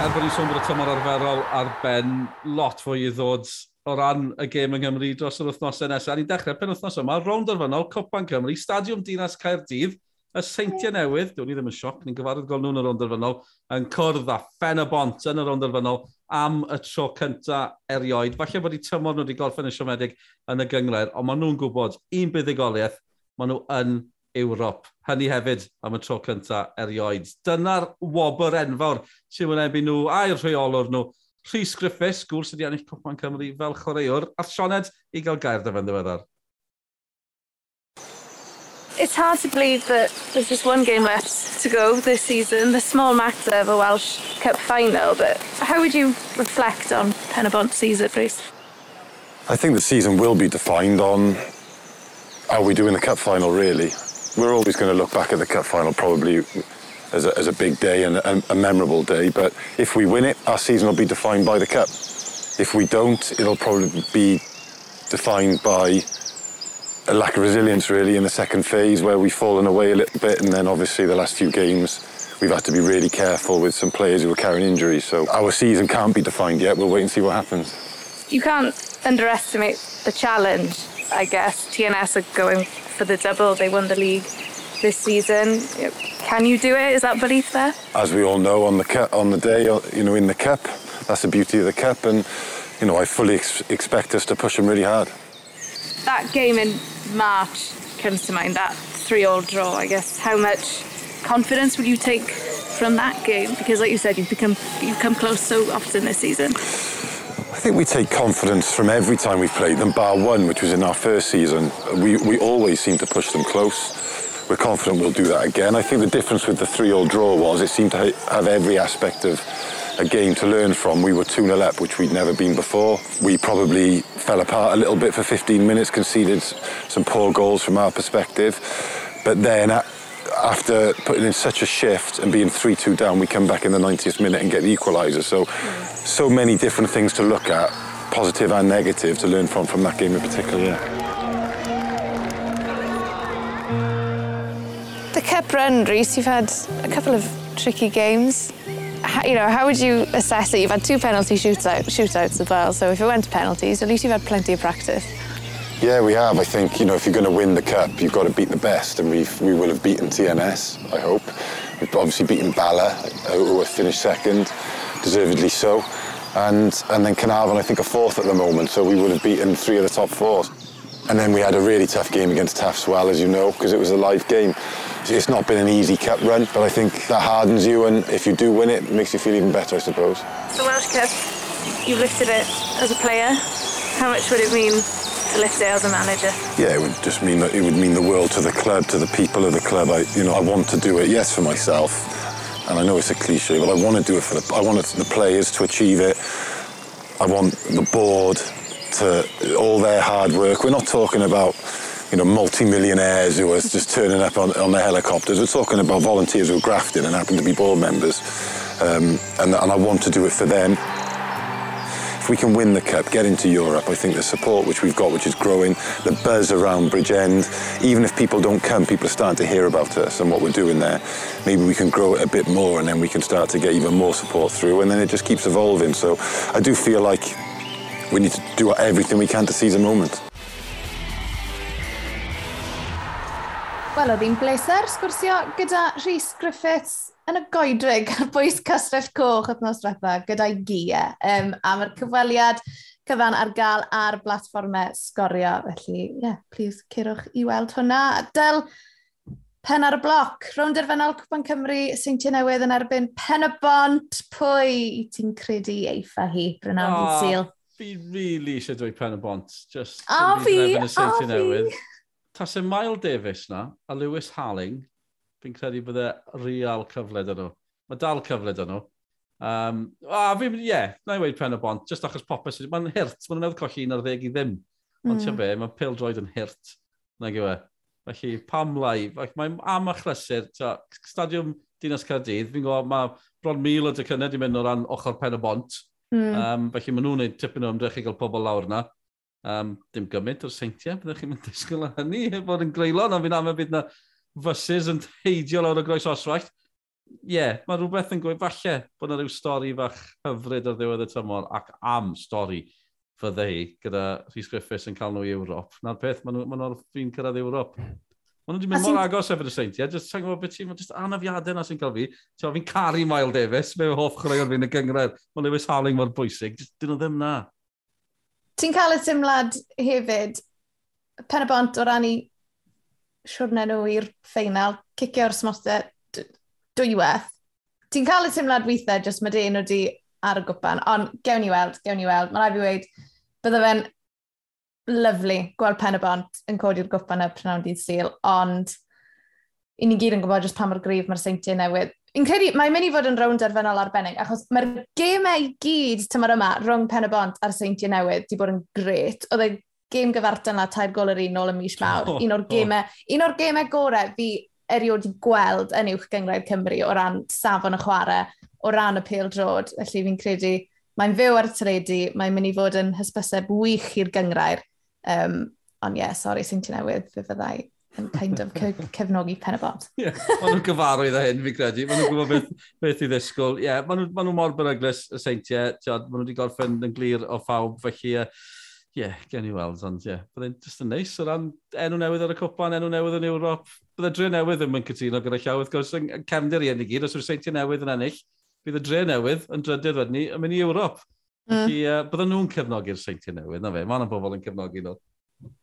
Er bod ni'n sôn bod y tymor arferol ar ben, lot fwy i ddod o ran y gêm yng Nghymru dros yr wythnosau nesaf. Ni'n dechrau pen wythnos yma, rownd arfynol, Copan Cymru, Stadiwm Dinas Caerdydd, y seintiau newydd, dwi'n ni ddim yn sioc, ni'n gyfarwydd gol nhw'n y rownd arfynol, yn cwrdd a ffen y bont yn y rownd arfynol am y tro cynta erioed. Falle bod i tymor nhw wedi gorffen y siomedig yn y gyngred, ond maen nhw'n gwybod un buddigoliaeth, maen nhw yn Ewrop. Hynny hefyd am y tro cynta erioed. Dyna'r wobr enfawr sy'n wynebu nhw a'r rheolwr nhw Rhys Griffiths, gŵr sydd wedi ennill Cwpan Cymru fel chwaraewr, a Sioned i gael gair dyfan ddiweddar. It's hard to believe that there's just one game left to go this season, the small matter of a Welsh Cup final, but how would you reflect on Penabont's season, Rhys? I think the season will be defined on how we do in the Cup final, really. We're always going to look back at the Cup final probably as a, as a big day and a, a memorable day. But if we win it, our season will be defined by the cup. If we don't, it'll probably be defined by a lack of resilience really in the second phase where we've fallen away a little bit and then obviously the last few games we've had to be really careful with some players who are carrying injuries. So our season can't be defined yet. We'll wait and see what happens. You can't underestimate the challenge I guess. TNS are going for the double. They won the league this season can you do it? Is that belief there? As we all know on the on the day uh, you know in the cup that's the beauty of the cup and you know I fully ex expect us to push them really hard. That game in March comes to mind that three all draw I guess. How much confidence would you take from that game? Because like you said you've become you've come close so often this season. I think we take confidence from every time we've played them bar one which was in our first season. We we always seem to push them close we're confident we'll do that again. I think the difference with the three all draw was it seemed to have every aspect of a game to learn from. We were 2 0 up which we'd never been before. We probably fell apart a little bit for 15 minutes conceded some poor goals from our perspective. But then after putting in such a shift and being 3-2 down we come back in the 90th minute and get the equaliser. So so many different things to look at positive and negative to learn from from that game in particular yeah. The cup run Rhys you've had a couple of tricky games. How, you know how would you assess it you've had two penalty shootout shootouts as well so if it went to penalties at least you've had plenty of practice. Yeah we have. I think you know if you're going to win the cup you've got to beat the best and we've we will have beaten TNS I hope. We've obviously beaten Bala uh, who have finished second deservedly so. And and then Caernarfon I think a fourth at the moment so we would have beaten three of the top four and then we had a really tough game against Taffs Well as you know because it was a live game. It's not been an easy cup run but I think that hardens you and if you do win it, it makes you feel even better I suppose. The Welsh Cup you lifted it as a player. How much would it mean to lift it as a manager? Yeah it would just mean that it would mean the world to the club to the people of the club. I you know I want to do it yes for myself and I know it's a cliche but I want to do it for the I want the players to achieve it. I want the board to all their hard work. We're not talking about you know multi-millionaires who are just turning up on, on their helicopters. We're talking about volunteers who are grafted and happen to be board members. Um, and, and I want to do it for them. If we can win the cup get into Europe I think the support which we've got which is growing the buzz around Bridgend, even if people don't come people are starting to hear about us and what we're doing there. Maybe we can grow it a bit more and then we can start to get even more support through and then it just keeps evolving. So I do feel like We need to do everything we can to seize the moment. Wel, oedd hi'n bleser sgwrsio gyda Rhys Griffiths yn y goedrig ar bwys Castell Coch nos diwetha gyda'i gia. Um, a mae'r cyfweliad cyfan ar gael ar blatfformau sgorio. Felly, ie, yeah, please cyrwch i weld hwnna. Del, pen ar y bloc. Rownd derfynol Cwpan Cymru, Seintiau Newydd yn erbyn pen y bont. Pwy ti'n credu eiffa hi, Brynawn oh. Sil? fi really eisiau dweud pen y bont. Just a fi, a fi. Newydd. Tas y Mael Davis na, a Lewis Halling, fi'n credu bydde real cyfle dyn nhw. Mae dal cyfle dyn nhw. Um, a fi, ie, yeah, na i weid pen y bont, just achos popeth. Mae'n hirt, mae'n nedd colli un ar ddeg i ddim. Ond mm. be, mae pil droed yn hirt. Na gywe. Felly, pam lai, mae'n am achlysur, stadiwm Dinas Cardydd, fi'n gwybod, mae bron mil o dycynnau di mynd o ran ochr pen y bont Mm. Um, felly maen nhw'n gwneud tipyn o ymdrech i gael pobl lawr yna. Um, dim gymaint o'r seintiau, byddwch chi'n mynd disgwyl â hynny, bod yn greulon, ond fi'n am y bydd na fysus yn teidio lawr o groes oswaith. Ie, yeah, mae rhywbeth yn gweud, falle bod yna rhyw stori fach hyfryd ar ddiwedd y tymor ac am stori fyddai gyda Rhys Griffiths yn cael nhw i Ewrop. Na'r peth, maen nhw'n ma nhw fi'n cyrraedd Ewrop. Ond dwi'n mynd mor agos efo'r seintiau, jyst sa'n gwybod beth ti'n, just anafiadau na sy'n cael fi. Ti'n fi'n caru Mael Davies, mewn hoff chwaraeon fi'n y gyngred. Mae Lewis Harling mor bwysig, jyst dyn nhw ddim na. Ti'n cael y tymlad hefyd, pen y bont o ran i siwrna nhw i'r ffeinal, cicio'r o'r smotau dwyweth. Ti'n cael y tymlad weithiau, jyst mae dyn nhw di ar y gwpan, ond gewn ni weld, gewn ni weld. Mae rai fi wedi, bydde fe'n lyflu gweld pen y bont yn codi'r gwpan y prynawn dydd syl, ond i ni gyd yn gwybod jyst pa mor grif mae'r seintiau newydd. Fi'n credu, mae'n mynd i fod yn rownd arfennol arbennig, achos mae'r gemau i gyd tymor yma rhwng pen y bont a'r seintiau newydd di bod yn gret. Oedd e gêm gyfartan na tair gol yr un ôl y mis mawr. Oh, un o'r oh. gemau, oh. un o'r gemau gorau fi erioed i gweld yn uwch gyngraedd Cymru o ran safon y chwarae, o ran y pêl drod. Felly fi'n credu, mae'n fyw ar y tredu, mae'n mynd i fod yn hysbyseb wych i'r gyngrair. Um, ond ie, yeah, sori, sy'n ti newydd, fe fyddai yn kind of *laughs* cefnogi pen y bot. Ie, yeah, maen nhw'n gyfarwydd â hyn, fi credu. Maen nhw'n gwybod beth, beth i ddisgwyl. Ie, yeah, maen nhw, maen nhw mor beryglis y seintiau. Maen nhw wedi gorffen yn glir o phawb, felly... Uh, ie, yeah, gen i weld, ond ie. Yeah. Byddai'n just yn neis o ran enw newydd ar y cwpan, enw newydd yn Ewrop. Byddai dre newydd yn mynd cytuno gyda llaw, wrth gwrs, yn cefndir i enw gyd, os yw'r seintiau newydd yn ennill, bydd y dre newydd yn drydydd wedyn ni yn mynd i Ewrop. Mm. Felly, uh, bydden nhw'n cefnogi'r seintiau newydd, na fe? Mae yna bobl yn cefnogi nhw.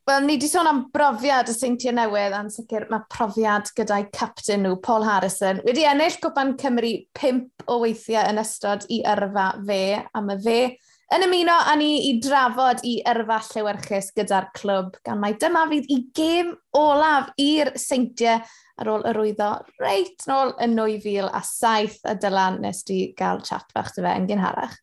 Wel, ni wedi sôn am brofiad y seintiau newydd, a'n sicr mae profiad gyda'i captain nhw, Paul Harrison, wedi ennill Cwpan Cymru 5 o weithiau yn ystod i yrfa fe, a mae fe yn ymuno â ni i drafod i yrfa llewerchus gyda'r clwb, gan mai dyma fydd i gêm olaf i'r seintiau ar ôl yr wyddo reit nôl yn 2007, a dylan nes di gael chat fach dy fe yn gynharach.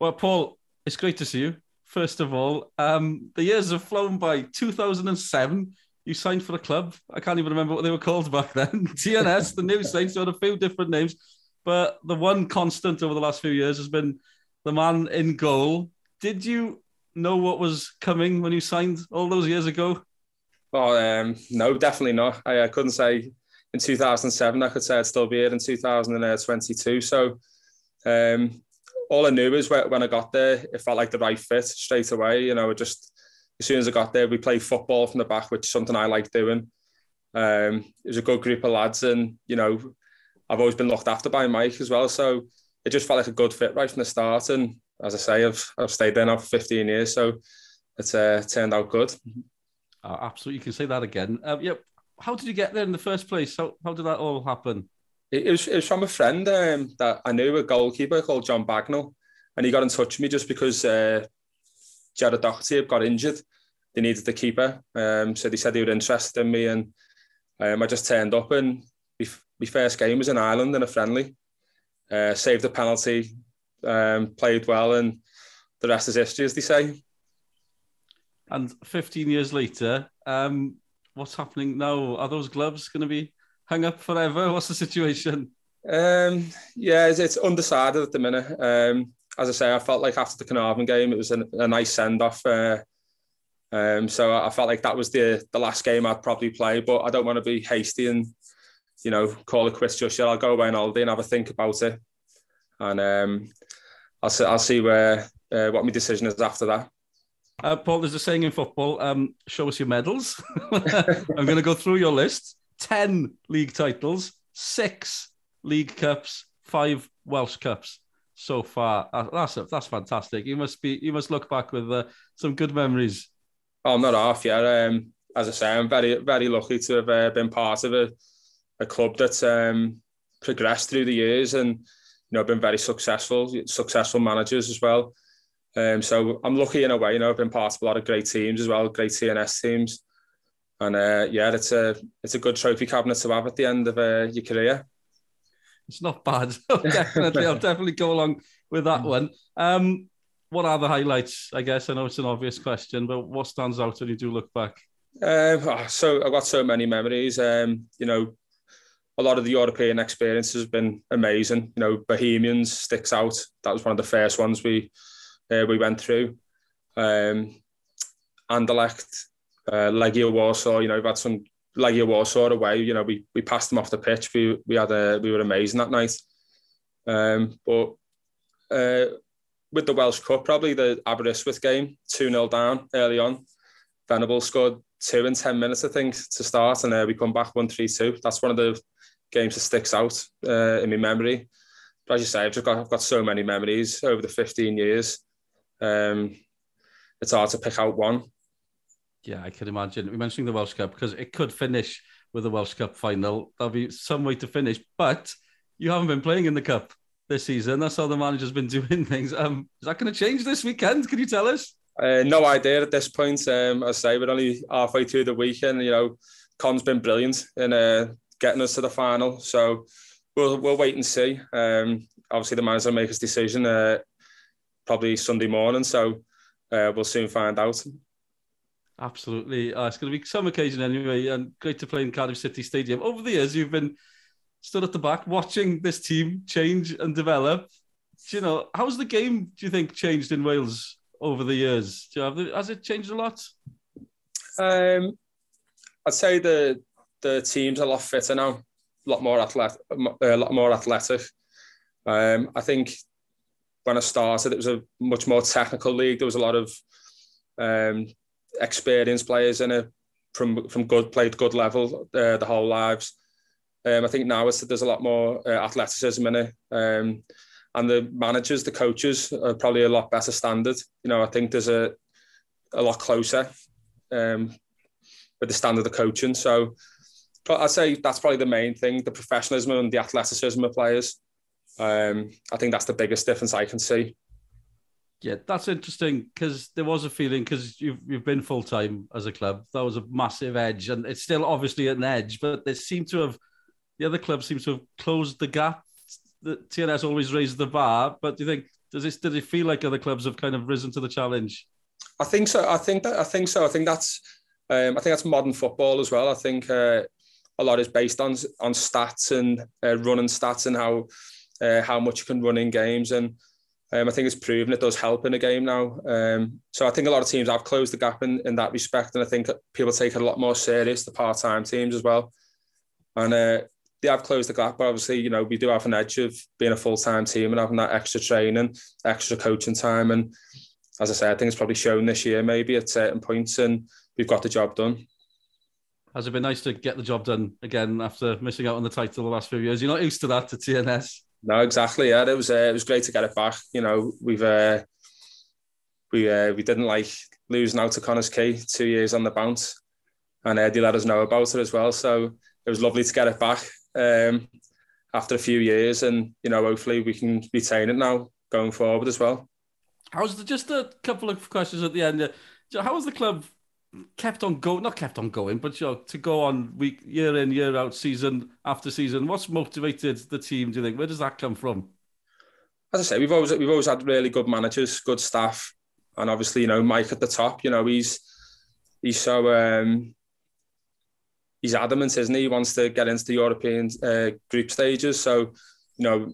Well, Paul, it's great to see you. first of all. Um, the years have flown by. 2007, you signed for a club. I can't even remember what they were called *laughs* back then. TNS, the new *laughs* Saints, had a few different names. But the one constant over the last few years has been the man in goal. Did you know what was coming when you signed all those years ago? Oh, um, no, definitely not. I, I couldn't say in 2007. I could say I'd still be here in 2022. So um, all I knew is when I got there, it felt like the right fit straight away. You know, just as soon as I got there, we played football from the back, which is something I like doing. Um, it was a good group of lads, and you know, I've always been looked after by Mike as well. So it just felt like a good fit right from the start. And as I say, I've I've stayed there now for 15 years, so it's uh, turned out good. Oh, absolutely, you can say that again. Um, yeah, how did you get there in the first place? How how did that all happen? It, was, it was from a friend um, that I knew, a goalkeeper called John Bagnall, and he got in touch with me just because uh, Jared Doherty got injured. They needed the keeper, um, so they said they were interested in me, and um, I just turned up. And my first game was in Ireland in a friendly. Uh, saved a penalty, um, played well, and the rest is history, as they say. And 15 years later, um, what's happening now? Are those gloves going to be hung up forever? What's the situation? Um, yeah, it's, it's, undecided at the minute. Um, as I say, I felt like after the Caernarfon game, it was a, a nice send off. Uh, um, so I felt like that was the the last game I'd probably play. But I don't want to be hasty and you know call it quits just yet. I'll go away on holiday and have a think about it, and um, I'll see, I'll see where uh, what my decision is after that. Uh, Paul, there's a saying in football: um, "Show us your medals." *laughs* I'm going to go through your list. 10 league titles, six league cups, five Welsh cups so far. That's that's fantastic. You must be you must look back with uh, some good memories. Oh, I'm not off yet. Um, as I say, I'm very very lucky to have uh, been part of a, a club that's um, progressed through the years and you know been very successful, successful managers as well. Um, so I'm lucky in a way. You know, I've been part of a lot of great teams as well, great TNS teams. And uh, yeah, it's a it's a good trophy cabinet to have at the end of uh, your career. It's not bad. *laughs* definitely, I'll definitely go along with that one. Um, what are the highlights? I guess I know it's an obvious question, but what stands out when you do look back? Uh, so I've got so many memories. Um, you know, a lot of the European experience has been amazing. You know, Bohemians sticks out. That was one of the first ones we uh, we went through. Um, Anderlecht, uh, Legia Warsaw. You know, we've had some Legia Warsaw away. You know, we we passed them off the pitch. We we had a we were amazing that night. Um, but uh, with the Welsh Cup, probably the Aberystwyth game, 2 0 down early on. Venable scored two in 10 minutes, I think, to start, and uh, we come back 1 3 2. That's one of the games that sticks out uh, in my memory. But as you say, I've, just got, I've got so many memories over the 15 years. Um, it's hard to pick out one. Yeah, I can imagine. We mentioned the Welsh Cup because it could finish with the Welsh Cup final. There'll be some way to finish, but you haven't been playing in the Cup this season. That's how the manager's been *laughs* doing things. Um, is that going to change this weekend? Can you tell us? Uh, no idea at this point. Um, I say we're only halfway through the weekend. You know, Con's been brilliant in uh, getting us to the final. So we'll we'll wait and see. Um, obviously, the manager will make his decision uh, probably Sunday morning. So uh, we'll soon find out. Absolutely. Uh, it's going to be some occasion anyway, and great to play in Cardiff City Stadium. Over the years, you've been stood at the back watching this team change and develop. Do you know, how's the game, do you think, changed in Wales over the years? Do you have the, has it changed a lot? Um, I'd say the the team's a lot fitter now, a lot more athletic, a lot more athletic. Um, I think when I started, it was a much more technical league. There was a lot of um, experienced players in it from from good played good level uh, the whole lives. Um, I think now it's, there's a lot more uh, athleticism in it, um, and the managers, the coaches, are probably a lot better standard. You know, I think there's a a lot closer um, with the standard of coaching. So I'd say that's probably the main thing: the professionalism and the athleticism of players. Um, I think that's the biggest difference I can see. Yeah, that's interesting because there was a feeling because you've you've been full time as a club. That was a massive edge, and it's still obviously an edge, but they seem to have the other clubs seem to have closed the gap. The TNS always raised the bar, but do you think does it did it feel like other clubs have kind of risen to the challenge? I think so. I think that I think so. I think that's um, I think that's modern football as well. I think uh, a lot is based on on stats and uh, running stats and how uh, how much you can run in games and um, I think it's proven it does help in a game now. Um, so I think a lot of teams have closed the gap in, in that respect, and I think people take it a lot more serious the part-time teams as well. And uh, they have closed the gap, but obviously, you know, we do have an edge of being a full-time team and having that extra training, extra coaching time, and as I say, I think it's probably shown this year maybe at certain points, and we've got the job done. Has it been nice to get the job done again after missing out on the title the last few years? You're not used to that to TNS. No, exactly. Yeah, it was uh, it was great to get it back. You know, we've uh, we uh, we didn't like losing out to Connah's Quay two years on the bounce, and Eddie let us know about it as well. So it was lovely to get it back um, after a few years, and you know, hopefully we can retain it now going forward as well. How's the, just a couple of questions at the end? How was the club kept on going, not kept on going, but you know, to go on week year in, year out, season after season. What's motivated the team, do you think? Where does that come from? As I say, we've always we've always had really good managers, good staff, and obviously, you know, Mike at the top, you know, he's he's so um he's adamant, isn't he? He wants to get into the European uh, group stages. So, you know,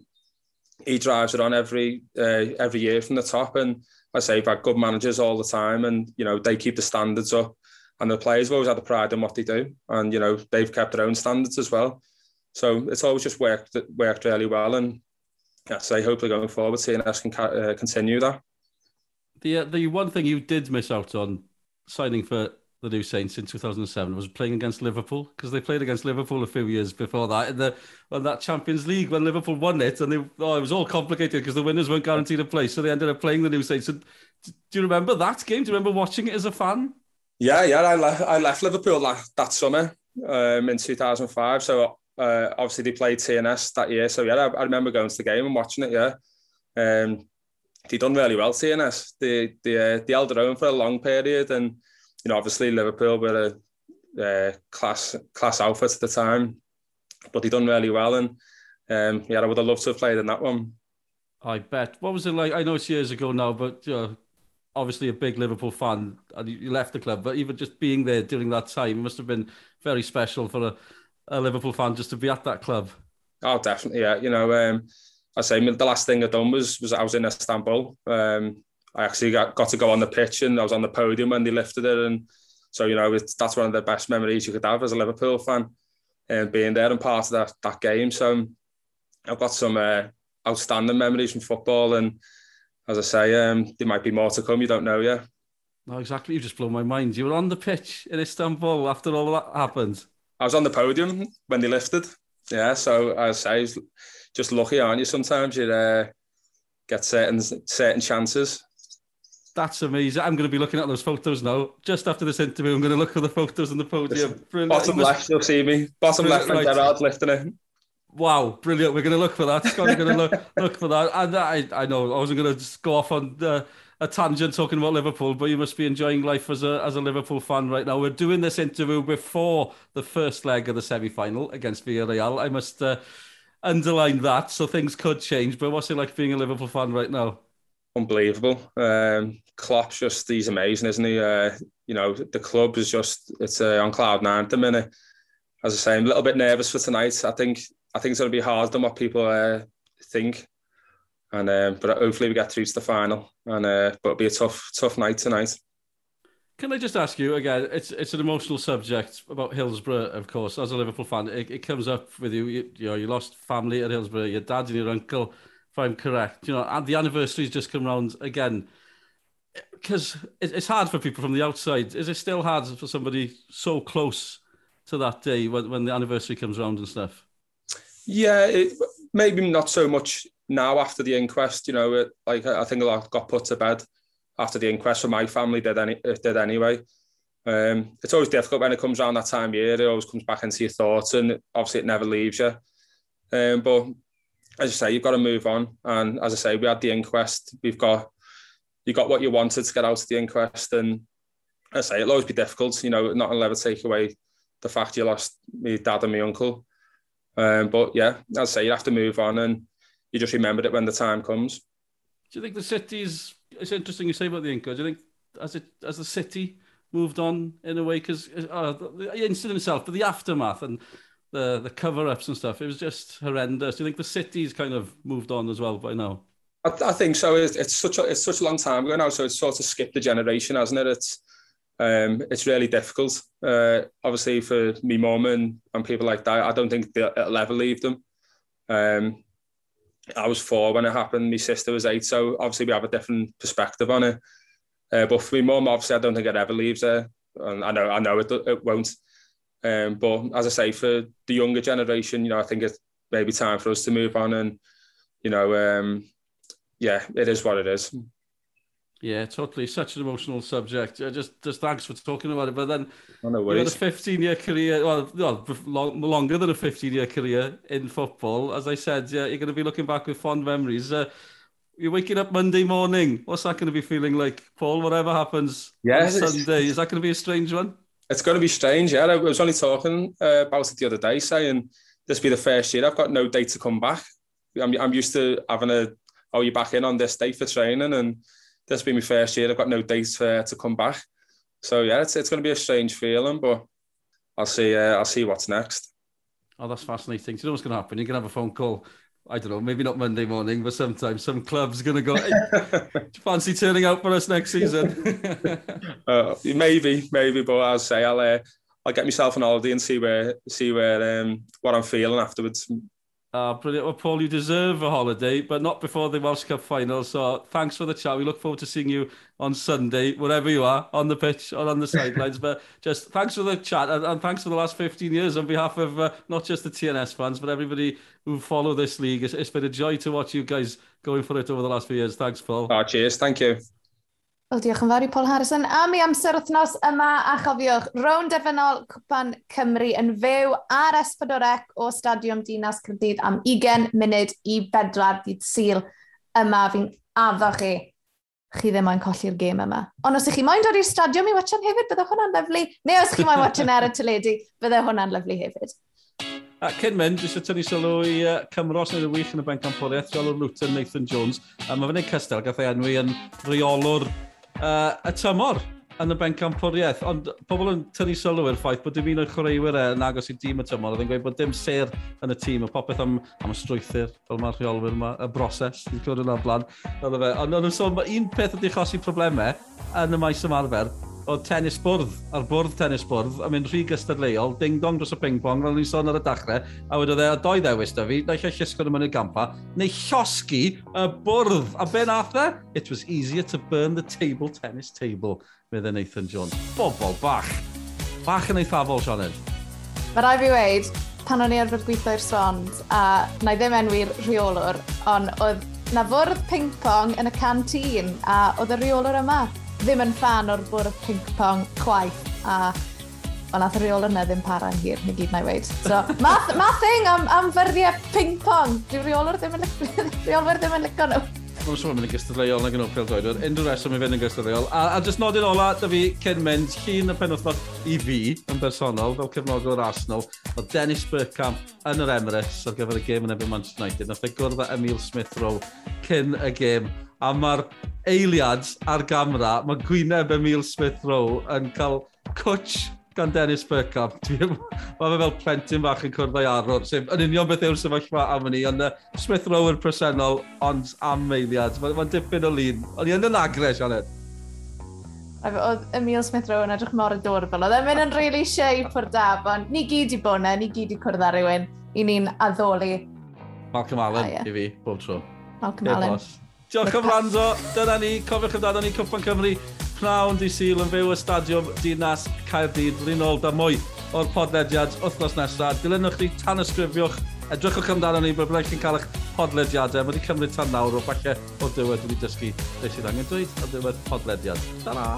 he drives it on every uh, every year from the top. And I say we've had good managers all the time, and you know they keep the standards up, and the players have always had the pride in what they do, and you know they've kept their own standards as well. So it's always just worked worked really well, and I say hopefully going forward, TNS can uh, continue that. The uh, the one thing you did miss out on signing for the new Saints in 2007 was playing against Liverpool because they played against Liverpool a few years before that in the on that Champions League when Liverpool won it and they oh, it was all complicated because the winners weren't guaranteed a place so they ended up playing the new Saints. So, do you remember that game? Do you remember watching it as a fan? Yeah, yeah, I left I left Liverpool that, that summer um, in 2005. So uh, obviously they played TNS that year. So yeah, I, I, remember going to the game and watching it. Yeah. Um, they done really well TNS. They they uh, they held their own for a long period and you know, obviously Liverpool were a uh, class class outfit at the time, but he done really well, and um, yeah, I would have loved to have played in that one. I bet. What was it like? I know it's years ago now, but know, obviously a big Liverpool fan, and you left the club. But even just being there during that time must have been very special for a, a Liverpool fan just to be at that club. Oh, definitely. Yeah, you know, um, I say the last thing I done was was I was in Istanbul. Um, I actually got, got to go on the pitch and I was on the podium when they lifted it. And so, you know, it's, that's one of the best memories you could have as a Liverpool fan and being there and part of that, that game. So I've got some uh, outstanding memories from football. And as I say, um, there might be more to come. You don't know yet. No, exactly. You just blown my mind. You were on the pitch in Istanbul after all that happened. I was on the podium when they lifted. Yeah, so as I say, just lucky, aren't you? Sometimes you uh, get certain certain chances. That's amazing. I'm going to be looking at those photos now. Just after this interview, I'm going to look at the photos on the podium. Brilliant. Bottom left, you'll see me. Bottom left, right. Gerrard lifting it. Wow, brilliant. We're going to look for that. Scott, going to look, look for that. And I, I know I wasn't going to just go off on a tangent talking about Liverpool, but you must be enjoying life as a, as a Liverpool fan right now. We're doing this interview before the first leg of the semi final against Villarreal. I must uh, underline that. So things could change. But what's it like being a Liverpool fan right now? Unbelievable. Um, Klopp's just he's amazing, isn't he? Uh, you know, the club is just it's uh, on cloud nine at the minute. As I say, I'm a little bit nervous for tonight. I think I think it's going to be harder than what people uh, think. And um, but hopefully we get through to the final. And uh, but it'll be a tough tough night tonight. Can I just ask you again? It's it's an emotional subject about Hillsborough, of course. As a Liverpool fan, it, it comes up with you. you. You know, you lost family at Hillsborough. Your dad and your uncle, if I'm correct. You know, and the anniversary's just come round again. Because it's hard for people from the outside. Is it still hard for somebody so close to that day when, when the anniversary comes round and stuff? Yeah, it, maybe not so much now after the inquest. You know, it, like I think a lot got put to bed after the inquest for my family did any it did anyway. Um, it's always difficult when it comes around that time of year. It always comes back into your thoughts, and obviously it never leaves you. Um, but as I say, you've got to move on. And as I say, we had the inquest. We've got you got what you wanted to get out of the inquest, and as I say, it'll always be difficult. You know, not gonna ever take away the fact you lost my dad and my uncle. Um, but yeah, as I say, you have to move on, and you just remember it when the time comes. Do you think the city's? It's interesting you say about the inquest. Do you think as it as the city moved on in a way because uh, the incident itself, but the aftermath and the the cover ups and stuff, it was just horrendous. Do you think the city's kind of moved on as well by now? I, I think so. It's, it's such a it's such a long time ago now, so it's sort of skipped a generation, hasn't it? It's um, it's really difficult. Uh, obviously, for me mum and, and people like that, I don't think it'll ever leave them. Um, I was four when it happened. My sister was eight, so obviously we have a different perspective on it. Uh, but for me mum, obviously, I don't think it ever leaves her, and I know I know it, it won't. Um, but as I say, for the younger generation, you know, I think it's maybe time for us to move on, and you know, um, yeah, it is what it is. Yeah, totally. Such an emotional subject. Uh, just, just thanks for talking about it. But then no you had a 15 year career, well, well long, longer than a 15 year career in football. As I said, yeah, you're going to be looking back with fond memories. Uh, you're waking up Monday morning. What's that going to be feeling like, Paul? Whatever happens yeah, on Sunday, is that going to be a strange one? It's going to be strange. Yeah, I was only talking uh, about it the other day, saying this be the first year I've got no date to come back. I'm, I'm used to having a, oh, you're back in on this day for training, and this be my first year. I've got no dates for, to come back. So yeah, it's, it's going to be a strange feeling, but I'll see. Uh, I'll see what's next. Oh, that's fascinating. Do you know what's going to happen? You're going to have a phone call. I don't know, maybe not Monday morning, but sometimes some club's going to go, hey, fancy turning out for us next season? *laughs* uh, maybe, maybe, but I'll say I'll uh, I'll get myself an holiday and see where see where um, what I'm feeling afterwards. Uh, brilliant. Well, Paul, you deserve a holiday, but not before the Welsh Cup final. So thanks for the chat. We look forward to seeing you on Sunday, wherever you are, on the pitch or on the sidelines. *laughs* but just thanks for the chat and, and thanks for the last 15 years on behalf of uh, not just the TNS fans, but everybody who follow this league. It's, it's been a joy to watch you guys going for it over the last few years. Thanks, Paul. Oh, cheers. Thank you. Wel, diolch yn fawr i Paul Harrison am i amser wythnos yma a chofiwch, rown derfynol Cwpan Cymru yn fyw ar Esbydorec o Stadiwm Dinas Cyrdydd am 20 munud i bedwar dydd syl yma fi'n addo chi. Chi ddim moyn colli'r gêm yma. Ond os ych chi moyn dod i'r stadiwm i watchan hefyd, bydde hwnna'n lyflu. Neu os chi moyn watchan ar y teledu, bydde hwnna'n lyflu hefyd. A cyn mynd, dwi eisiau tynnu sylw i uh, Cymros sy'n wych yn y bencampwriaeth, Jolwr Luton, Nathan Jones. A mae fe'n ei cystel, gath ei enwi yn reolwr uh, y tymor yn y bencampwriaeth, ond pobl yn tynnu sylw i'r ffaith bod dim un o'r chwaraewyr yn agos i dîm y tymor, oedd yn gweud bod dim ser yn y tîm, a popeth am, am y strwythyr, fel mae'r rheolwyr yma, y broses, dwi'n clywed yna'r blaen. E. Ond o'n sôn, un peth ydi chosi problemau yn y maes ymarfer, o tennis bwrdd, ar bwrdd tennis bwrdd, a mynd rhy gystadleuol, ding-dong dros y ping-pong, fel ni'n sôn ar y dachrau, a wedodd e, a doi ddewis da fi, na eisiau llusgo nhw mewn i'r gampa, neu llosgi y bwrdd. A be nath e? It was easier to burn the table tennis table, medde Nathan Jones. Bobol bach. Bach yn eithafol, Sioned. Mae rai fi weid, pan o'n i arfer gweithio i'r Swans, a na i ddim enwi'r rheolwr, ond oedd na fwrdd ping-pong yn y canteen, a oedd y rheolwr yma ddim yn fan o'r bwrdd ping-pong chwaith a ond nath y reol yna ddim para yn hir, ni gyd na i weid. So, *laughs* ma, ma thing am, am fyrdiau ping-pong, di reolwyr ddim yn, *laughs* reolwyr ddim yn licio nhw. Mae'n siŵr mynd i gystadleuol na gynnu pêl droed. Unrhyw reswm i fynd yn gystadleuol. A, a jyst nodyn ola, da fi cyn mynd, llun y penwthnos i fi yn bersonol, fel cefnogwr Arsenal, o Dennis Bergkamp yn yr Emirates ar gyfer y gêm yn ebyn Manchester United. Nath e gwrdd â Emil Smith Rowe cyn y gêm a mae'r eiliad ar gamera, mae gwyneb Emil Smith Rowe yn cael cwtch gan Dennis Bergkamp. *laughs* mae fe fel plentyn bach yn cwrdd o'i arwr, sef yn union beth yw'r sefyllfa am ni, ond uh, Smith Rowe yn presennol, ond am eiliad. Mae'n ma dipyn o lun. Ond i yn yn agre, Sianed. Oedd Emil Smith Rowe yn edrych mor adorable. Oedd e'n mynd yn really shape o'r dab, ond ni gyd i bod na, ni gyd i cwrdd ar rywun. I ni'n addoli. Malcolm Allen, ah, yeah. i fi, bob tro. Malcolm Allen. Boss. Diolch am rando. Dyna ni. Cofiwch amdano ni Cwpan Cymru. Pnawn di syl yn fyw y stadiwm Dinas Caerdydd. Linol da mwy o'r podlediad wythnos nesaf. Dilynwch ni tan ysgrifiwch. Edrychwch amdano ni bod byddai'n cael eich podlediadau. Mae wedi cymryd tan nawr o falle o diwedd wedi dysgu beth sydd angen dweud o diwedd podlediad. Ta-ra!